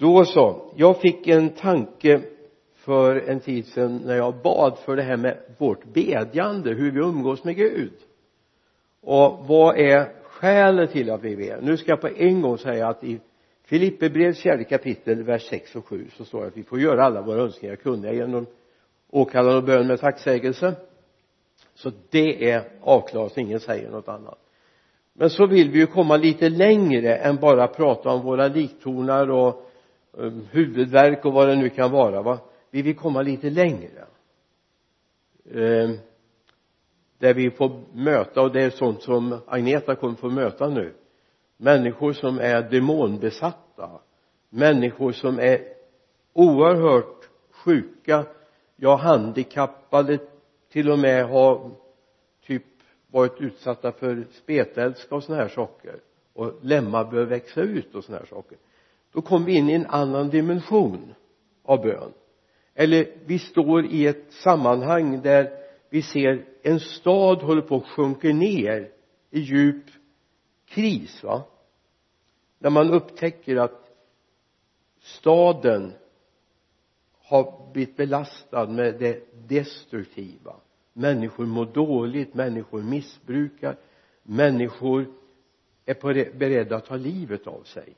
då så jag fick en tanke för en tid sedan när jag bad för det här med vårt bedjande hur vi umgås med Gud. Och vad är skälet till att vi ber? Nu ska jag på en gång säga att i Filipperbrevets fjärde kapitel vers 6 och 7 så står det att vi får göra alla våra önskningar kunniga genom åkallan och bön med tacksägelse. Så det är avklarat ingen säger något annat. Men så vill vi ju komma lite längre än bara prata om våra liktornar och Um, huvudvärk och vad det nu kan vara va? Vi vill komma lite längre. Eh, där vi får möta och det är sånt som Agneta kommer få möta nu. Människor som är demonbesatta. Människor som är oerhört sjuka. Ja handikappade till och med har typ varit utsatta för spetälska och sådana här saker. Och lemmar bör växa ut och sådana här saker då kommer vi in i en annan dimension av bön. Eller vi står i ett sammanhang där vi ser en stad håller på att sjunka ner i djup kris va? När man upptäcker att staden har blivit belastad med det destruktiva. Människor mår dåligt, människor missbrukar människor är beredda att ta livet av sig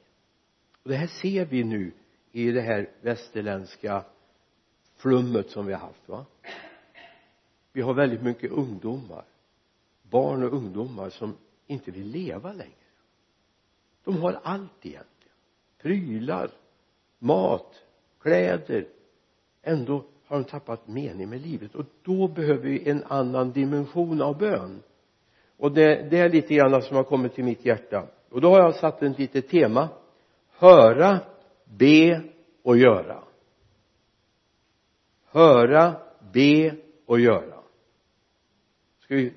och det här ser vi nu i det här västerländska flummet som vi har haft va? Vi har väldigt mycket ungdomar barn och ungdomar som inte vill leva längre. De har allt egentligen. Prylar mat kläder. Ändå har de tappat mening med livet. Och då behöver vi en annan dimension av bön. Och det, det är lite grann som har kommit till mitt hjärta. Och då har jag satt ett litet tema höra be och göra. Höra be och göra. Ska vi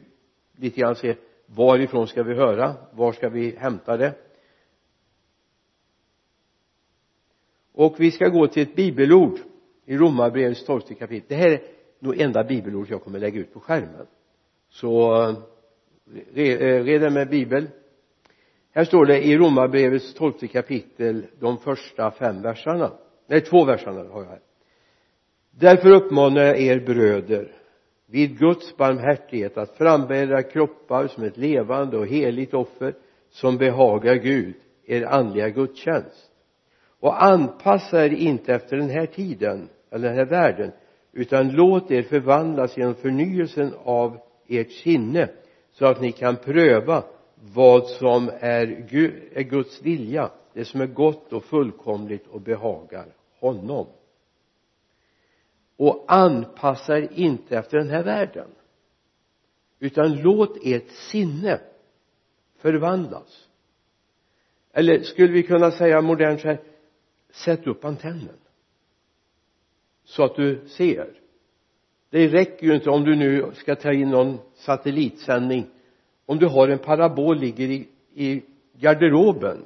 lite grann se varifrån ska vi höra? Var ska vi hämta det? Och vi ska gå till ett bibelord i romarbrevets tolfte kapitel. Det här är nog enda bibelord jag kommer lägga ut på skärmen. Så eh, eh, red er med bibel här står det i romarbrevets tolfte kapitel de första fem verserna. Nej två verserna har jag här. Därför uppmanar jag er bröder vid Guds barmhärtighet att frambära kroppar som ett levande och heligt offer som behagar Gud er andliga gudstjänst. Och anpassa er inte efter den här tiden eller den här världen utan låt er förvandlas genom förnyelsen av ert sinne så att ni kan pröva vad som är, är Guds vilja det som är gott och fullkomligt och behagar honom. Och anpassa er inte efter den här världen utan låt ert sinne förvandlas. Eller skulle vi kunna säga modernt så här sätt upp antennen så att du ser. Det räcker ju inte om du nu ska ta in någon satellitsändning om du har en parabol ligger i, i garderoben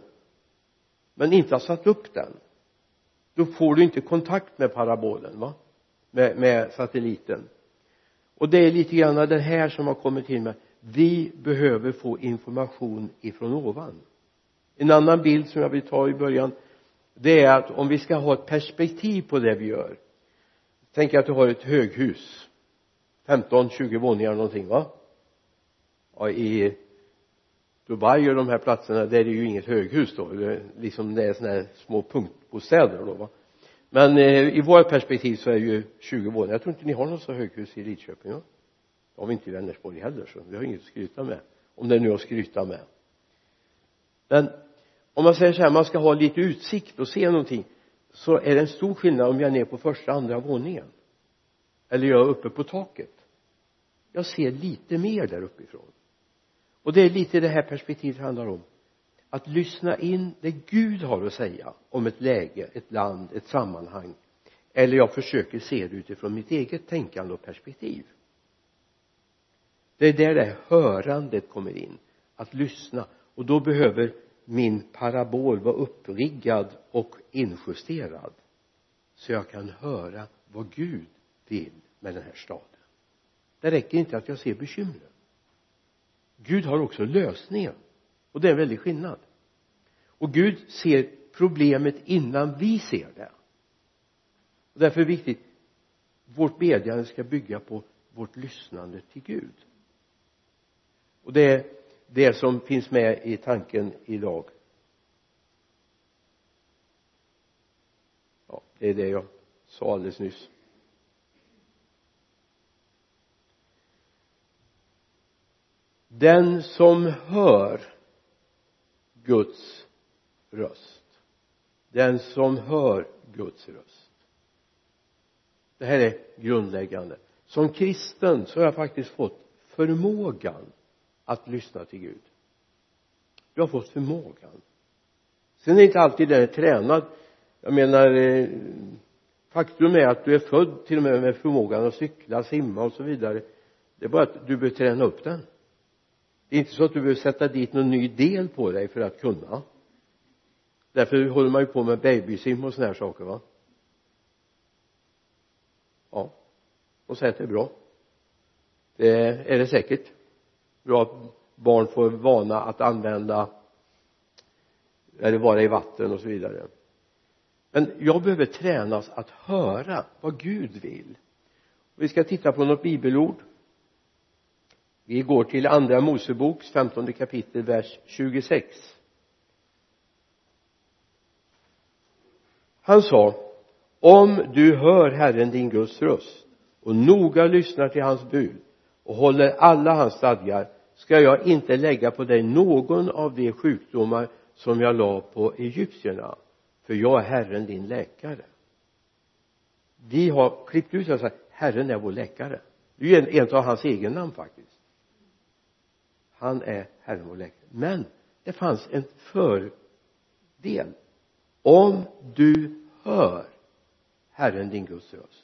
men inte har satt upp den då får du inte kontakt med parabolen va? Med, med satelliten. Och det är lite grann det här som har kommit till mig, vi behöver få information ifrån ovan. En annan bild som jag vill ta i början det är att om vi ska ha ett perspektiv på det vi gör tänk att du har ett höghus 15-20 våningar någonting va? Ja, i Dubai och de här platserna där är det ju inget höghus då. Det är liksom det är sådana här små punktbostäder då va. Men eh, i vårt perspektiv så är det ju 20 våningar. Jag tror inte ni har något så höghus i Lidköping va? Det har vi inte i Vänersborg heller så vi har inget att skryta med. Om det är nu att skryta med. Men om man säger så här man ska ha lite utsikt och se någonting så är det en stor skillnad om jag är nere på första andra våningen. Eller jag är uppe på taket. Jag ser lite mer där uppifrån och det är lite det här perspektivet handlar om. Att lyssna in det Gud har att säga om ett läge, ett land, ett sammanhang. Eller jag försöker se det utifrån mitt eget tänkande och perspektiv. Det är där det här hörandet kommer in. Att lyssna. Och då behöver min parabol vara uppriggad och injusterad. Så jag kan höra vad Gud vill med den här staden. Det räcker inte att jag ser bekymren. Gud har också lösningen. Och det är en väldig skillnad. Och Gud ser problemet innan vi ser det. Och därför är det viktigt vårt bedjande ska bygga på vårt lyssnande till Gud. Och det är det som finns med i tanken idag. Ja det är det jag sa alldeles nyss. Den som hör Guds röst. Den som hör Guds röst. Det här är grundläggande. Som kristen så har jag faktiskt fått förmågan att lyssna till Gud. Du har fått förmågan. Sen är det inte alltid den är tränad. Jag menar eh, faktum är att du är född till och med med förmågan att cykla, simma och så vidare. Det är bara att du behöver träna upp den det är inte så att du behöver sätta dit någon ny del på dig för att kunna. Därför håller man ju på med babysim och sådana här saker va? Ja. Och säger att det är bra. Det är det säkert. Bra att barn får vana att använda eller vara i vatten och så vidare. Men jag behöver tränas att höra vad Gud vill. Vi ska titta på något bibelord vi går till andra moseboks femtonde kapitel vers 26 han sa om du hör Herren din Guds röst och noga lyssnar till hans bud och håller alla hans stadgar ska jag inte lägga på dig någon av de sjukdomar som jag la på egyptierna för jag är Herren din läkare. Vi har klippt ut och sagt Herren är vår läkare. Det är ju en av hans egen namn faktiskt han är Herren vår läkare men det fanns en fördel. Om du hör Herren din Guds röst.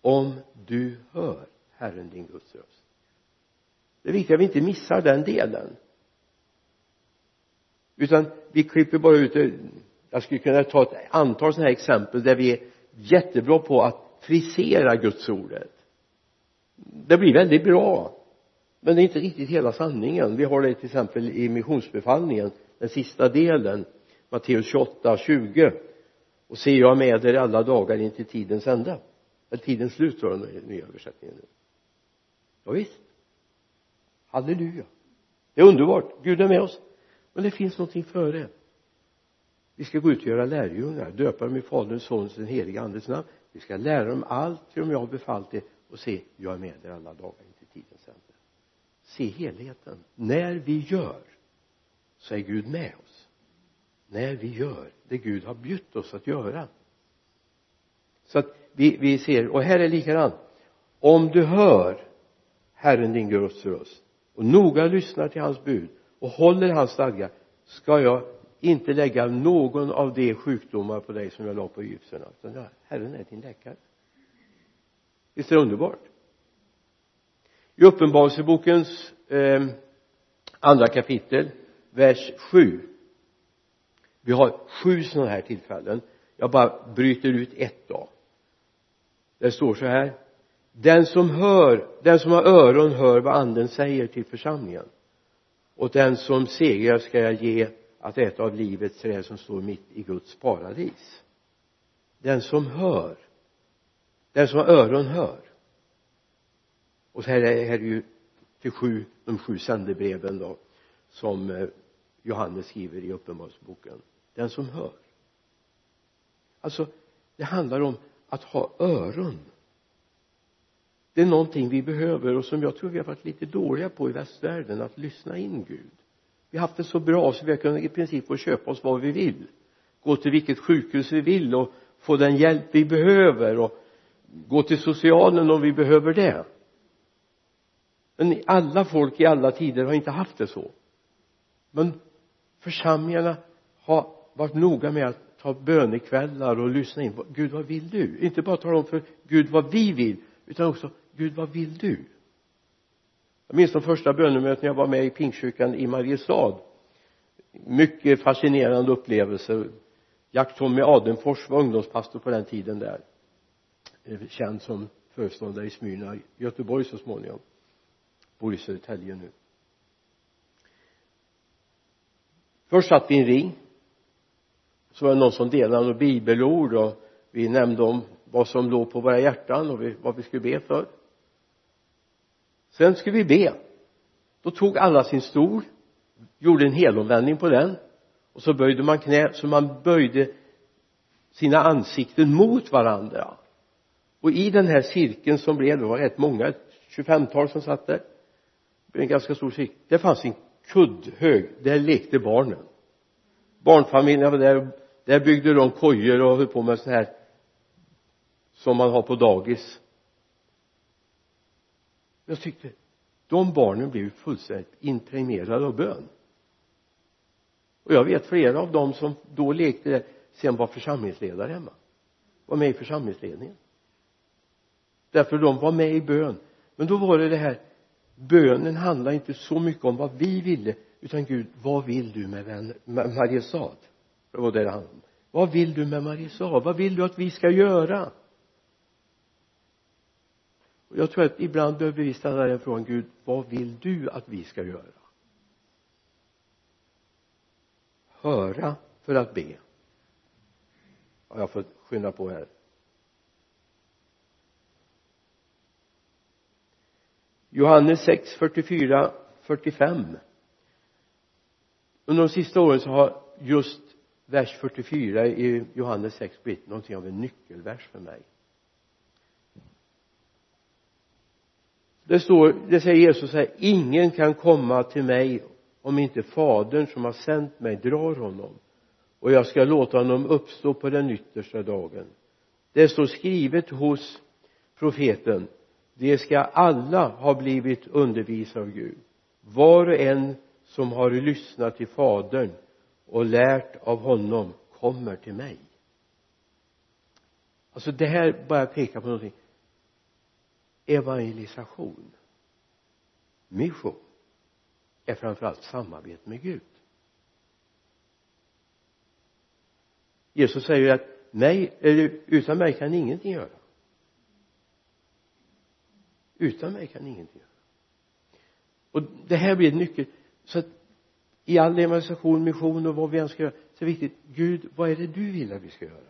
Om du hör Herren din Guds röst. Det är viktigt att vi inte missar den delen. Utan vi klipper bara ut jag skulle kunna ta ett antal sådana här exempel där vi är jättebra på att frisera Guds ordet. Det blir väldigt bra men det är inte riktigt hela sanningen. Vi har det till exempel i missionsbefallningen den sista delen Matteus 28, 20 och se jag med er alla dagar in till tidens ände. Eller tidens slut tror jag den nya översättningen ja, visst. Halleluja. Det är underbart. Gud är med oss. Men det finns någonting före. Vi ska gå ut och göra lärjungar döpa dem i faderns sonens och den helige Andes namn. Vi ska lära dem allt som jag har befallt er och se jag är med er alla dagar in till tidens ände se helheten. När vi gör så är Gud med oss. När vi gör det Gud har bjudit oss att göra. Så att vi, vi ser och här är likadant om du hör Herren din Guds röst och noga lyssnar till hans bud och håller hans stadga, ska jag inte lägga någon av de sjukdomar på dig som jag la på egyptierna utan Herren är din läkare. Visst är det underbart? I uppenbarelsebokens eh, andra kapitel vers 7 vi har sju sådana här tillfällen. Jag bara bryter ut ett då. Det står så här. Den som hör den som har öron hör vad anden säger till församlingen. Och den som segrar ska jag ge att äta av livets träd som står mitt i Guds paradis. Den som hör den som har öron hör och så här är, här är ju till sju, de sju sändebreven då som eh, Johannes skriver i uppenbarelseboken. Den som hör. Alltså det handlar om att ha öron. Det är någonting vi behöver och som jag tror vi har varit lite dåliga på i västvärlden att lyssna in Gud. Vi har haft det så bra så vi har kunnat i princip få köpa oss vad vi vill. Gå till vilket sjukhus vi vill och få den hjälp vi behöver och gå till socialen om vi behöver det men alla folk i alla tider har inte haft det så. Men församlingarna har varit noga med att ta bönekvällar och lyssna in Gud vad vill du? Inte bara tala om för Gud vad vi vill utan också Gud vad vill du? Jag minns de första bönemötena jag var med i Pingstkyrkan i Mariestad. Mycket fascinerande upplevelser Jack Tommy Adenfors var ungdomspastor på den tiden där. Eh, känd som föreståndare i Smyrna Göteborg så småningom bor i Södertälje nu. Först satt vi i en ring. Så var det någon som delade några bibelord och vi nämnde om vad som låg på våra hjärtan och vad vi skulle be för. Sen skulle vi be. Då tog alla sin stol gjorde en helomvändning på den och så böjde man knä så man böjde sina ansikten mot varandra. Och i den här cirkeln som blev det var rätt många 25-tal som satt där en ganska stor cirkel det fanns en kuddhög där lekte barnen. Barnfamiljerna var där där byggde de kojor och höll på med så här som man har på dagis. Jag tyckte de barnen blev fullständigt impregnerade av bön. Och jag vet flera av dem som då lekte där sen var församlingsledare hemma. Var med i församlingsledningen. Därför de var med i bön. Men då var det det här bönen handlar inte så mycket om vad vi ville utan Gud vad vill du med, vän, med Mariestad det var det det handlade om. Vad vill du med Mariestad vad vill du att vi ska göra? Och jag tror att ibland behöver vi ställa den frågan Gud vad vill du att vi ska göra? Höra för att be. Ja, jag får skynda på här. Johannes 6, 44, 45 under de sista åren så har just vers 44 i Johannes 6 blivit någonting av en nyckelvers för mig. Det står, det säger Jesus här, ingen kan komma till mig om inte fadern som har sänt mig drar honom och jag ska låta honom uppstå på den yttersta dagen. Det står skrivet hos profeten de ska alla ha blivit undervisade av Gud. Var och en som har lyssnat till fadern och lärt av honom kommer till mig. Alltså det här bara pekar på någonting. Evangelisation mission är framförallt samarbete med Gud. Jesus säger att nej, utan mig kan ingenting göra utan mig kan ingenting göra. Och det här blir en nyckel. Så att i all evangelisation, mission och vad vi än ska göra så är det viktigt. Gud, vad är det du vill att vi ska göra?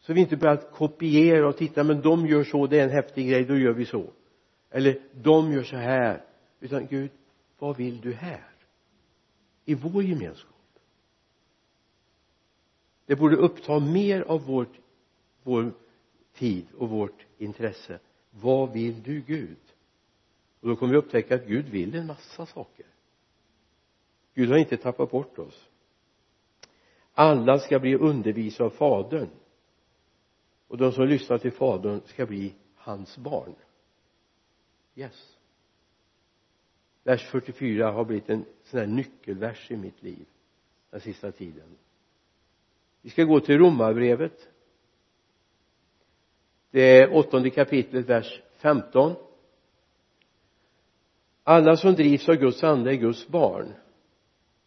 Så vi inte börjar kopiera och titta men de gör så, det är en häftig grej, då gör vi så. Eller de gör så här. Utan Gud, vad vill du här? I vår gemenskap. Det borde uppta mer av vårt, vår tid och vårt intresse. Vad vill du Gud? Och då kommer vi upptäcka att Gud vill en massa saker. Gud har inte tappat bort oss. Alla ska bli undervisade av fadern. Och de som lyssnar till fadern ska bli hans barn. Yes. Vers 44 har blivit en sån här nyckelvers i mitt liv den sista tiden. Vi ska gå till romarbrevet det är åttonde kapitlet vers 15 alla som drivs av Guds ande är Guds barn.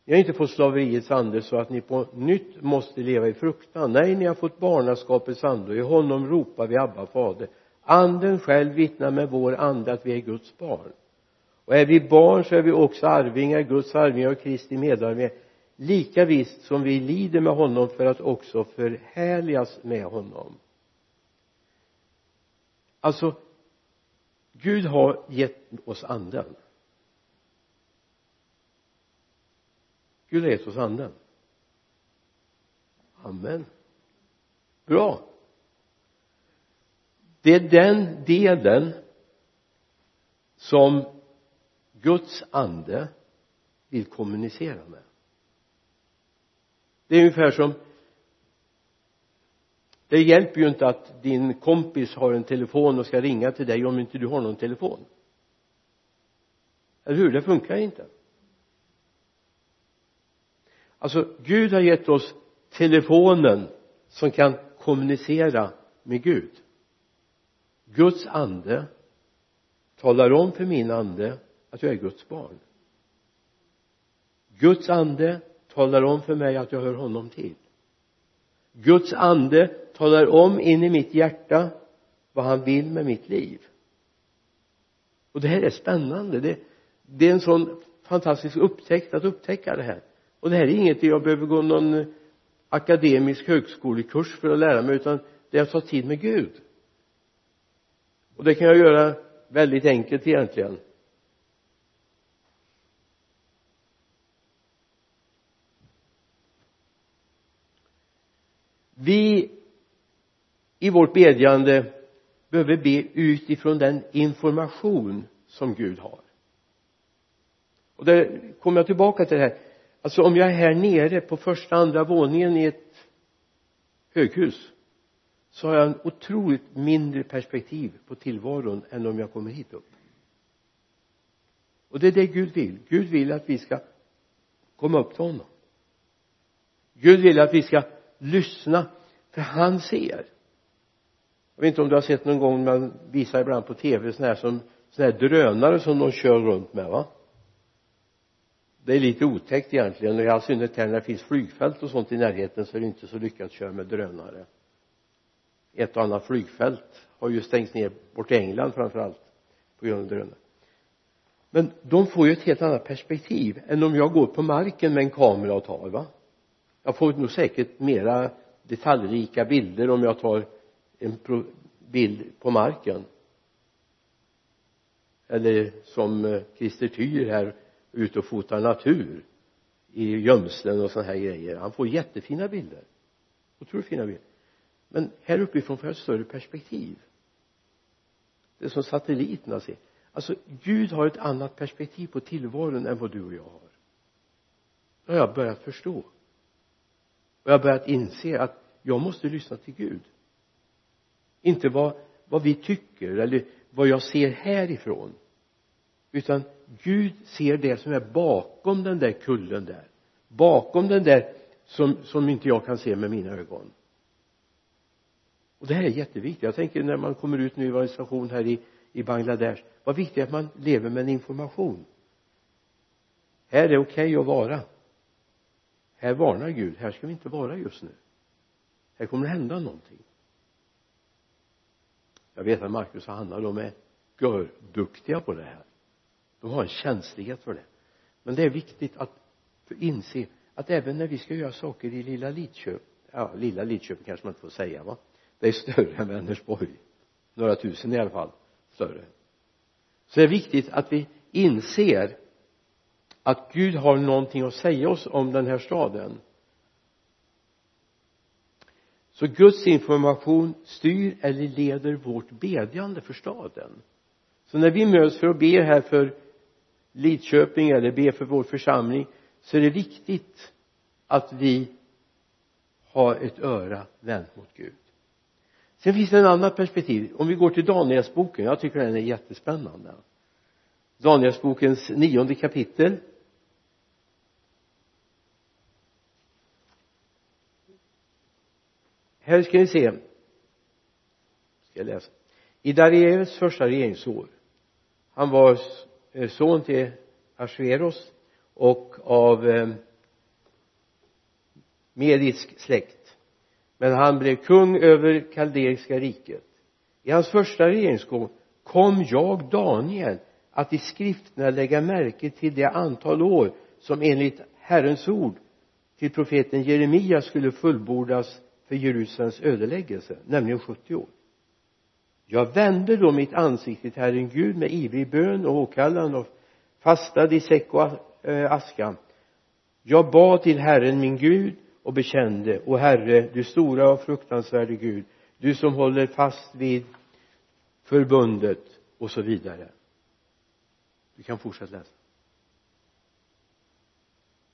Ni har inte fått slaveriets ande så att ni på nytt måste leva i fruktan. Nej ni har fått barnaskapets ande och i honom ropar vi Abba fader. Anden själv vittnar med vår ande att vi är Guds barn. Och är vi barn så är vi också arvingar Guds arvingar och Kristi medarvingar. Lika visst som vi lider med honom för att också förhärligas med honom alltså Gud har gett oss anden. Gud har gett oss anden. Amen. Bra. Det är den delen som Guds ande vill kommunicera med. Det är ungefär som det hjälper ju inte att din kompis har en telefon och ska ringa till dig om inte du har någon telefon. Eller hur? Det funkar inte. Alltså Gud har gett oss telefonen som kan kommunicera med Gud. Guds ande talar om för min ande att jag är Guds barn. Guds ande talar om för mig att jag hör honom till. Guds ande talar om in i mitt hjärta vad han vill med mitt liv. Och det här är spännande. Det, det är en sån fantastisk upptäckt att upptäcka det här. Och det här är inget jag behöver gå någon akademisk högskolekurs för att lära mig utan det är att ta tid med Gud. Och det kan jag göra väldigt enkelt egentligen. Vi i vårt bedjande behöver be utifrån den information som Gud har. Och där kommer jag tillbaka till det här. Alltså om jag är här nere på första andra våningen i ett höghus så har jag en otroligt mindre perspektiv på tillvaron än om jag kommer hit upp. Och det är det Gud vill. Gud vill att vi ska komma upp till honom. Gud vill att vi ska lyssna för han ser. Jag vet inte om du har sett någon gång man visar ibland på tv sådana här som sådana här drönare som de kör runt med va? Det är lite otäckt egentligen och i all synnerhet här när det finns flygfält och sånt i närheten så är det inte så lyckat att köra med drönare. Ett och annat flygfält har ju stängts ner bort i England framför allt på grund av drönare. Men de får ju ett helt annat perspektiv än om jag går på marken med en kamera och tar va? Jag får nog säkert mera detaljrika bilder om jag tar en bild på marken. Eller som eh, Christer Tyr här ute och fotar natur i gömslen och sådana här grejer. Han får jättefina bilder. Otroligt fina bilder. Men här uppifrån får jag ett större perspektiv. Det är som satelliterna ser. Alltså Gud har ett annat perspektiv på tillvaron än vad du och jag har. Det har jag börjat förstå och jag har börjat inse att jag måste lyssna till Gud. Inte vad, vad vi tycker eller vad jag ser härifrån. Utan Gud ser det som är bakom den där kullen där. Bakom den där som, som inte jag kan se med mina ögon. Och det här är jätteviktigt. Jag tänker när man kommer ut nu i evangelisation här i, i Bangladesh vad viktigt att man lever med en information. Här är det okej okay att vara här varnar Gud. Här ska vi inte vara just nu. Här kommer det hända någonting. Jag vet att Markus och Hanna de är görduktiga på det här. De har en känslighet för det. Men det är viktigt att inse att även när vi ska göra saker i lilla Lidköping ja lilla Lidköping kanske man inte får säga va? Det är större än Vänersborg. Några tusen i alla fall större. Så det är viktigt att vi inser att Gud har någonting att säga oss om den här staden. Så Guds information styr eller leder vårt bedjande för staden. Så när vi möts för att be här för Lidköping eller be för vår församling så är det viktigt att vi har ett öra vänt mot Gud. Sen finns det en annan perspektiv. Om vi går till Danielsboken jag tycker den är jättespännande. Danielsbokens nionde kapitel. Här ska ni se. Ska jag läsa. I Darius första regeringsår han var eh, son till Asveros och av eh, medisk släkt. Men han blev kung över kaldeiska riket. I hans första regeringsgång kom jag Daniel att i skrifterna lägga märke till det antal år som enligt Herrens ord till profeten Jeremia skulle fullbordas för Jerusalems ödeläggelse nämligen 70 år. Jag vände då mitt ansikte till Herren Gud med ivrig bön och åkallan och fastade i säck och eh, aska jag bad till Herren min Gud och bekände o Herre du stora och fruktansvärde Gud du som håller fast vid förbundet och så vidare. Du kan fortsätta läsa.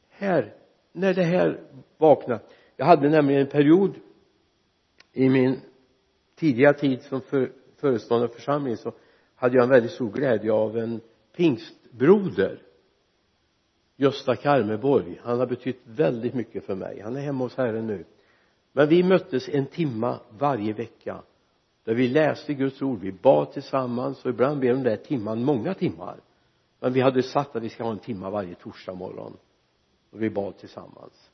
Här när det här vaknade jag hade nämligen en period i min tidiga tid som för, föreståndare för församling så hade jag en väldigt stor glädje av en pingstbroder Gösta Karmeborg. Han har betytt väldigt mycket för mig. Han är hemma hos Herren nu. Men vi möttes en timma varje vecka där vi läste Guds ord. Vi bad tillsammans och ibland blev den där timman många timmar. Men vi hade satt att vi ska ha en timma varje torsdag morgon. Och vi bad tillsammans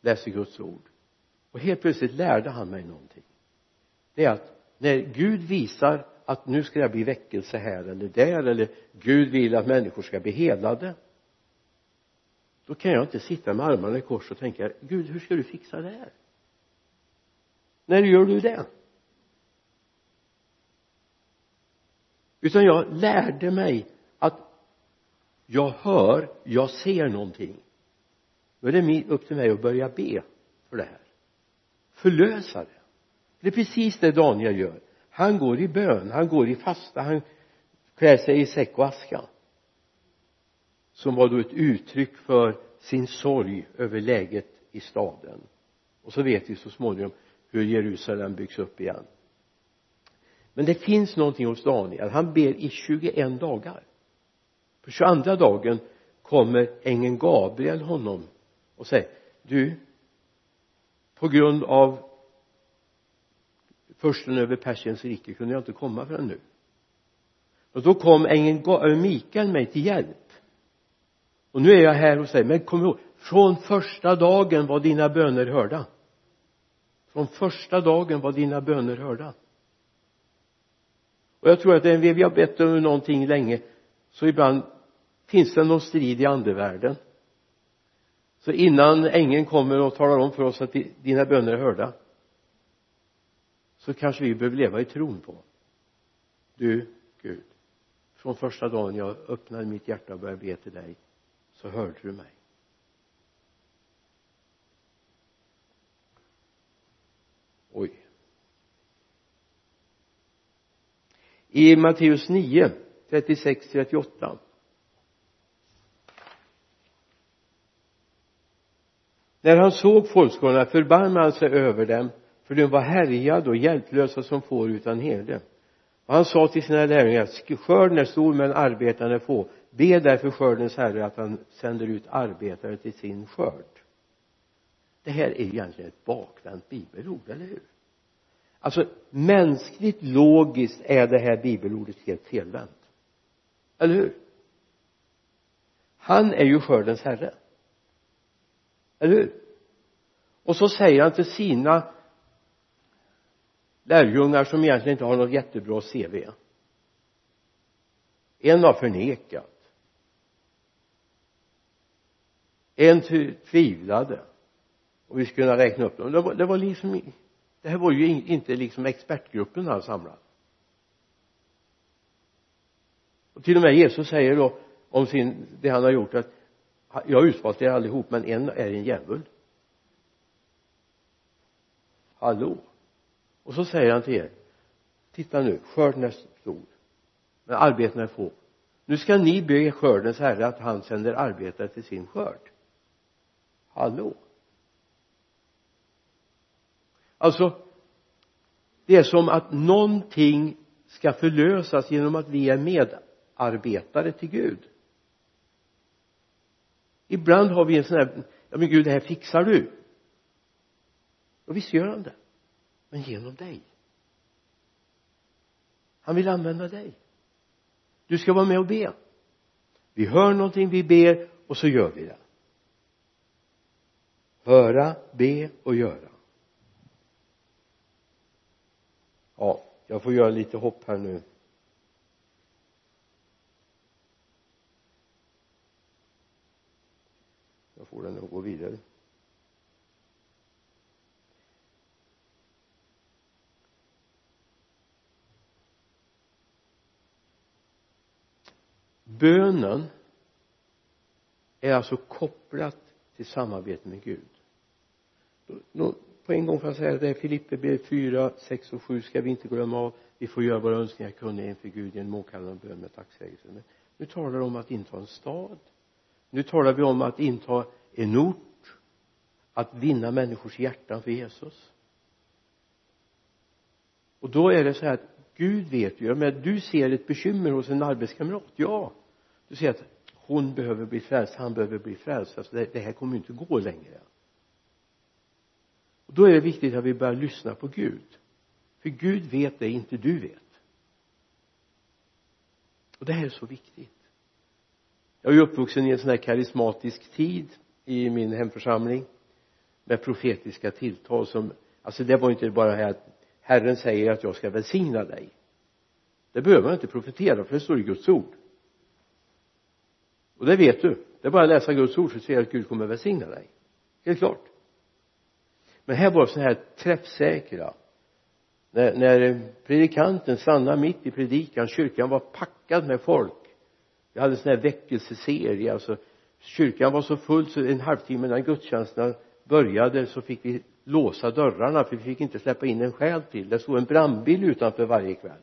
läser Guds ord. Och helt plötsligt lärde han mig någonting. Det är att när Gud visar att nu ska det bli väckelse här eller där eller Gud vill att människor ska bli helade då kan jag inte sitta med armarna i kors och tänka Gud hur ska du fixa det här? När gör du det? Utan jag lärde mig att jag hör, jag ser någonting då är det upp till mig att börja be för det här. Förlösa det. Det är precis det Daniel gör. Han går i bön, han går i fasta, han klär sig i säck och aska. Som var då ett uttryck för sin sorg över läget i staden. Och så vet vi så småningom hur Jerusalem byggs upp igen. Men det finns någonting hos Daniel. Han ber i 21 dagar. På 22 dagen kommer ängeln Gabriel honom och säger du på grund av försten över Persiens rike kunde jag inte komma förrän nu. Och då kom ängeln äh, Mikael mig till hjälp. Och nu är jag här hos dig men kom ihåg från första dagen var dina böner hörda. Från första dagen var dina böner hörda. Och jag tror att när vi har bett om någonting länge så ibland finns det någon strid i andevärlden så innan ängeln kommer och talar om för oss att dina böner är hörda så kanske vi behöver leva i tron på du Gud. Från första dagen jag öppnade mitt hjärta och började be till dig så hörde du mig. Oj. I Matteus 9 36 38 när han såg folkskarorna förbarmade han sig över dem för de var härjade och hjälplösa som får utan herde. Och han sa till sina lärjungar skörden är stor men arbetarna är få. Be därför skördens herre att han sänder ut arbetare till sin skörd. Det här är egentligen ett bakvänt bibelord, eller hur? Alltså mänskligt logiskt är det här bibelordet helt felvänt. Eller hur? Han är ju skördens herre eller hur? Och så säger han till sina lärjungar som egentligen inte har något jättebra CV en har förnekat. En tvivlade. Och vi skulle kunna räkna upp dem. Det var, det var liksom det här var ju inte liksom expertgruppen han samlade. Och till och med Jesus säger då om sin, det han har gjort att jag har utvalt er allihop men en är en djävul. Hallå? Och så säger han till er titta nu skörden är stor men arbetena är få. Nu ska ni be skördens herre att han sänder arbetare till sin skörd. Hallå? Alltså det är som att någonting ska förlösas genom att vi är medarbetare till Gud ibland har vi en sån här ja men Gud det här fixar du. Och visst gör han det. Men genom dig. Han vill använda dig. Du ska vara med och be. Vi hör någonting, vi ber och så gör vi det. Höra, be och göra. Ja jag får göra lite hopp här nu. Får den att gå vidare. Bönen är alltså kopplat till samarbete med Gud. På en gång får jag säga att det är Filipperbrevet 4, 6 och 7 ska vi inte glömma av. Vi får göra våra önskningar kunniga inför Gud genom åkallande bön med tacksägelse. Nu talar vi om att inta en stad. Nu talar vi om att inta en ort att vinna människors hjärtan för Jesus. Och då är det så här att Gud vet ju, men du ser ett bekymmer hos en arbetskamrat, ja. Du ser att hon behöver bli frälst, han behöver bli frälst. Alltså det, det här kommer ju inte gå längre. Och då är det viktigt att vi börjar lyssna på Gud. För Gud vet det inte du vet. Och det här är så viktigt. Jag är ju uppvuxen i en sån här karismatisk tid i min hemförsamling med profetiska tilltal som alltså det var inte bara här att Herren säger att jag ska välsigna dig. Det behöver man inte profetera för det står i Guds ord. Och det vet du. Det är bara att läsa Guds ord så ser du att Gud kommer välsigna dig. Helt klart. Men här var det så här träffsäkra. När, när predikanten stannade mitt i predikan kyrkan var packad med folk. Vi hade en sån här väckelseserie alltså kyrkan var så full så en halvtimme innan gudstjänsterna började så fick vi låsa dörrarna för vi fick inte släppa in en själ till. Det stod en brandbil utanför varje kväll.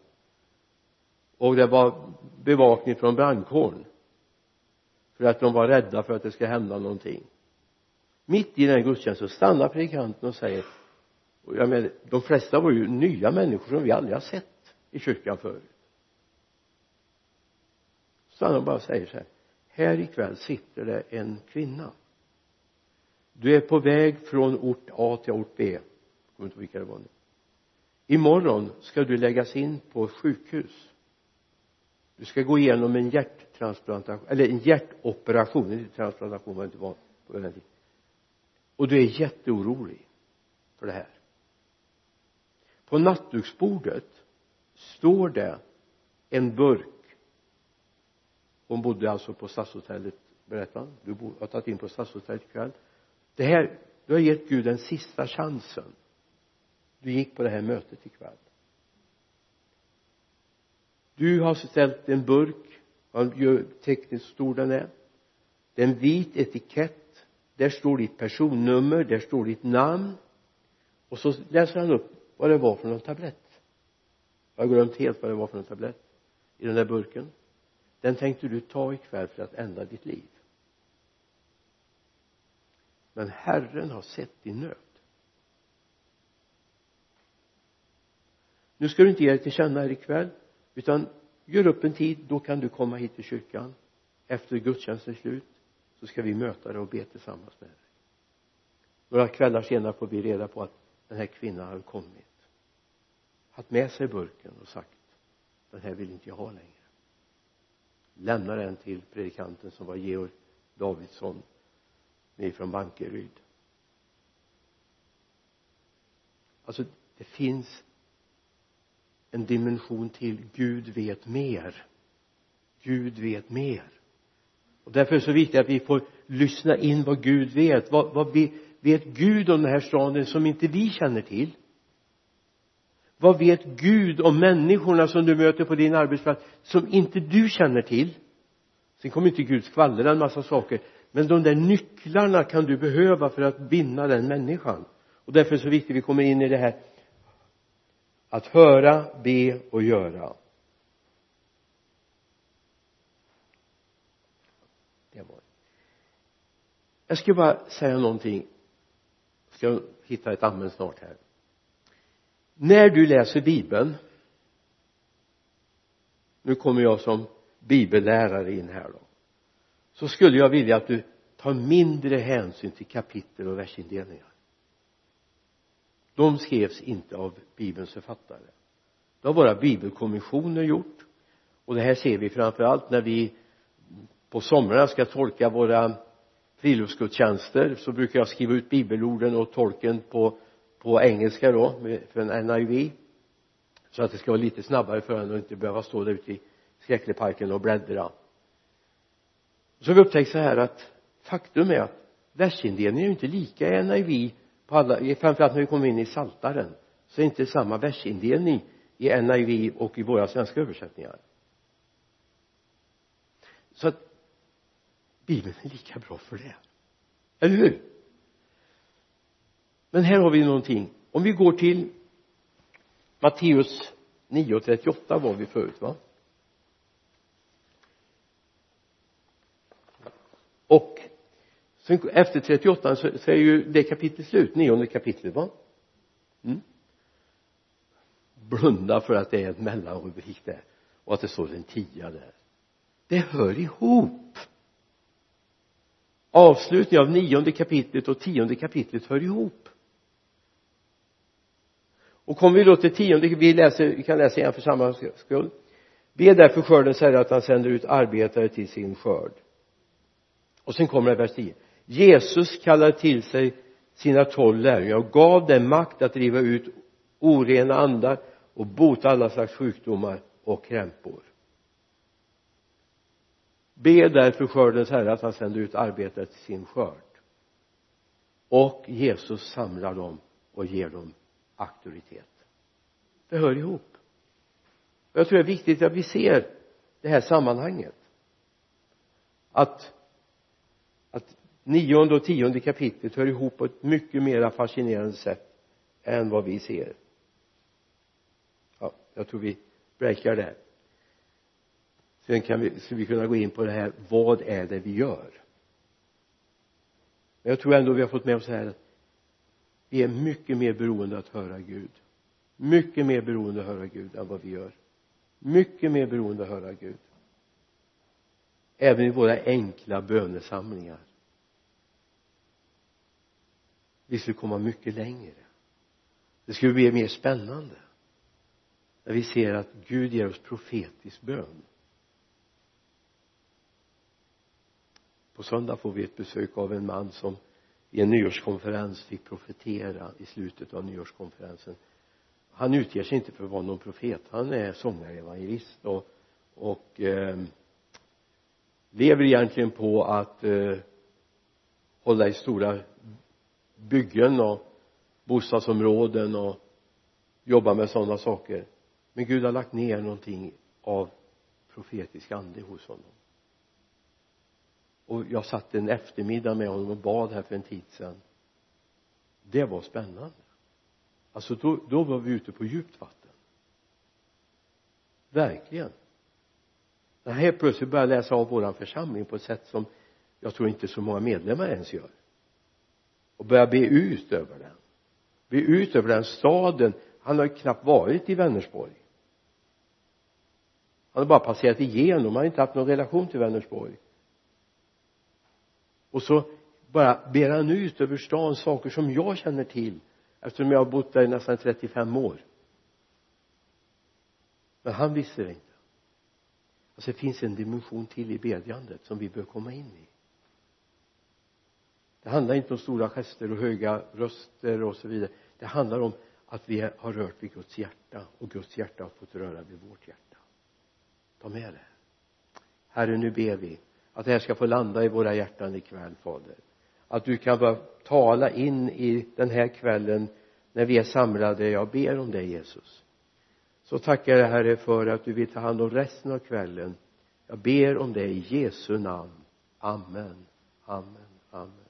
Och det var bevakning från brandkåren. För att de var rädda för att det ska hända någonting. Mitt i den här gudstjänsten stannar predikanten och säger och jag menar de flesta var ju nya människor som vi aldrig har sett i kyrkan förut. Stannar och bara säger så här här ikväll sitter det en kvinna. Du är på väg från ort A till ort B. Kommer inte vilka det var nu. Imorgon ska du läggas in på sjukhus. Du ska gå igenom en hjärttransplantation eller en hjärtoperation. En transplantation var det inte var på den tiden. Och du är jätteorolig för det här. På nattduksbordet står det en burk hon bodde alltså på stadshotellet. Berättade han du har tagit in på stadshotellet ikväll. Det här du har gett Gud den sista chansen. Du gick på det här mötet ikväll. Du har ställt en burk han gör tekniskt stor den är. Det är en vit etikett. Där står ditt personnummer där står ditt namn. Och så läser han upp vad det var för någon tablett. Jag har glömt helt vad det var för någon tablett i den där burken den tänkte du ta ikväll för att ändra ditt liv. Men Herren har sett din nöd. Nu ska du inte ge dig till känna här ikväll utan gör upp en tid. Då kan du komma hit till kyrkan. Efter gudstjänstens slut så ska vi möta dig och be tillsammans med dig. Några kvällar senare får vi reda på att den här kvinnan har kommit. Haft med sig burken och sagt den här vill inte jag ha längre lämna den till predikanten som var Georg Davidsson från Bankeryd. Alltså det finns en dimension till Gud vet mer. Gud vet mer. Och därför är det så viktigt att vi får lyssna in vad Gud vet. Vad, vad vi, vet Gud om den här staden som inte vi känner till? Vad vet Gud om människorna som du möter på din arbetsplats som inte du känner till? Sen kommer inte Gud skvallra en massa saker men de där nycklarna kan du behöva för att vinna den människan. Och därför är det så viktigt att vi kommer in i det här. Att höra, be och göra. Det var jag ska bara säga någonting. Jag ska hitta ett amen snart här när du läser bibeln nu kommer jag som bibellärare in här då så skulle jag vilja att du tar mindre hänsyn till kapitel och versindelningar. De skrevs inte av bibelns författare. Det har våra bibelkommissioner gjort. Och det här ser vi framför allt när vi på somrarna ska tolka våra friluftsgudstjänster så brukar jag skriva ut bibelorden och tolken på på engelska då för en NIV så att det ska vara lite snabbare för en och inte behöva stå där ute i skräckleparken och bläddra. Så har vi upptäckt så här att faktum är att versindelningen är ju inte lika i NIV på alla, framförallt när vi kommer in i saltaren. Så är det inte samma versindelning i NIV och i våra svenska översättningar. Så att bibeln är lika bra för det. Eller hur? Men här har vi någonting. Om vi går till Matteus 9.38 var vi förut va? Och sen efter 38 så, så är ju det kapitlet slut, nionde kapitlet va? Mm. blunda för att det är ett mellanrubrik där och att det står en tia där. Det hör ihop. Avslutningen av nionde kapitlet och tionde kapitlet hör ihop och kommer vi då till tionde vi läser vi kan läsa igen för samma skull. Be därför skördens herre att han sänder ut arbetare till sin skörd. Och sen kommer det vers 10 Jesus kallade till sig sina tolv lärjungar och gav dem makt att driva ut orena andar och bota alla slags sjukdomar och krämpor. Be därför skördens herre att han sänder ut arbetare till sin skörd. Och Jesus samlar dem och ger dem auktoritet. Det hör ihop. Jag tror det är viktigt att vi ser det här sammanhanget. Att att nionde och tionde kapitlet hör ihop på ett mycket mer fascinerande sätt än vad vi ser. Ja, jag tror vi breakar där. Sen kan vi, ska vi kunna gå in på det här vad är det vi gör? Men jag tror ändå vi har fått med oss här vi är mycket mer beroende att höra Gud. Mycket mer beroende att höra Gud än vad vi gör. Mycket mer beroende att höra Gud. Även i våra enkla bönesamlingar. Vi skulle komma mycket längre. Det skulle bli mer spännande. När vi ser att Gud ger oss profetisk bön. På söndag får vi ett besök av en man som i en nyårskonferens fick profetera i slutet av nyårskonferensen. Han utger sig inte för att vara någon profet. Han är sångare evangelist och, och eh, lever egentligen på att eh, hålla i stora byggen och bostadsområden och jobba med sådana saker. Men Gud har lagt ner någonting av profetisk ande hos honom och jag satt en eftermiddag med honom och bad här för en tid sedan. Det var spännande. Alltså då, då var vi ute på djupt vatten. Verkligen. När han helt plötsligt började läsa av våran församling på ett sätt som jag tror inte så många medlemmar ens gör. Och börja be ut över den. Be ut över den staden. Han har ju knappt varit i Vänersborg. Han har bara passerat igenom. Han har inte haft någon relation till Vänersborg och så bara ber han ut över stan saker som jag känner till eftersom jag har bott där i nästan 35 år. Men han visste det inte. Alltså det finns en dimension till i bedjandet som vi bör komma in i. Det handlar inte om stora gester och höga röster och så vidare. Det handlar om att vi har rört vid Guds hjärta och Guds hjärta har fått röra vid vårt hjärta. Ta med det. Herre nu ber vi att det här ska få landa i våra hjärtan ikväll fader. Att du kan bara tala in i den här kvällen när vi är samlade. Jag ber om det Jesus. Så tackar jag herre för att du vill ta hand om resten av kvällen. Jag ber om det i Jesu namn. Amen. Amen. Amen.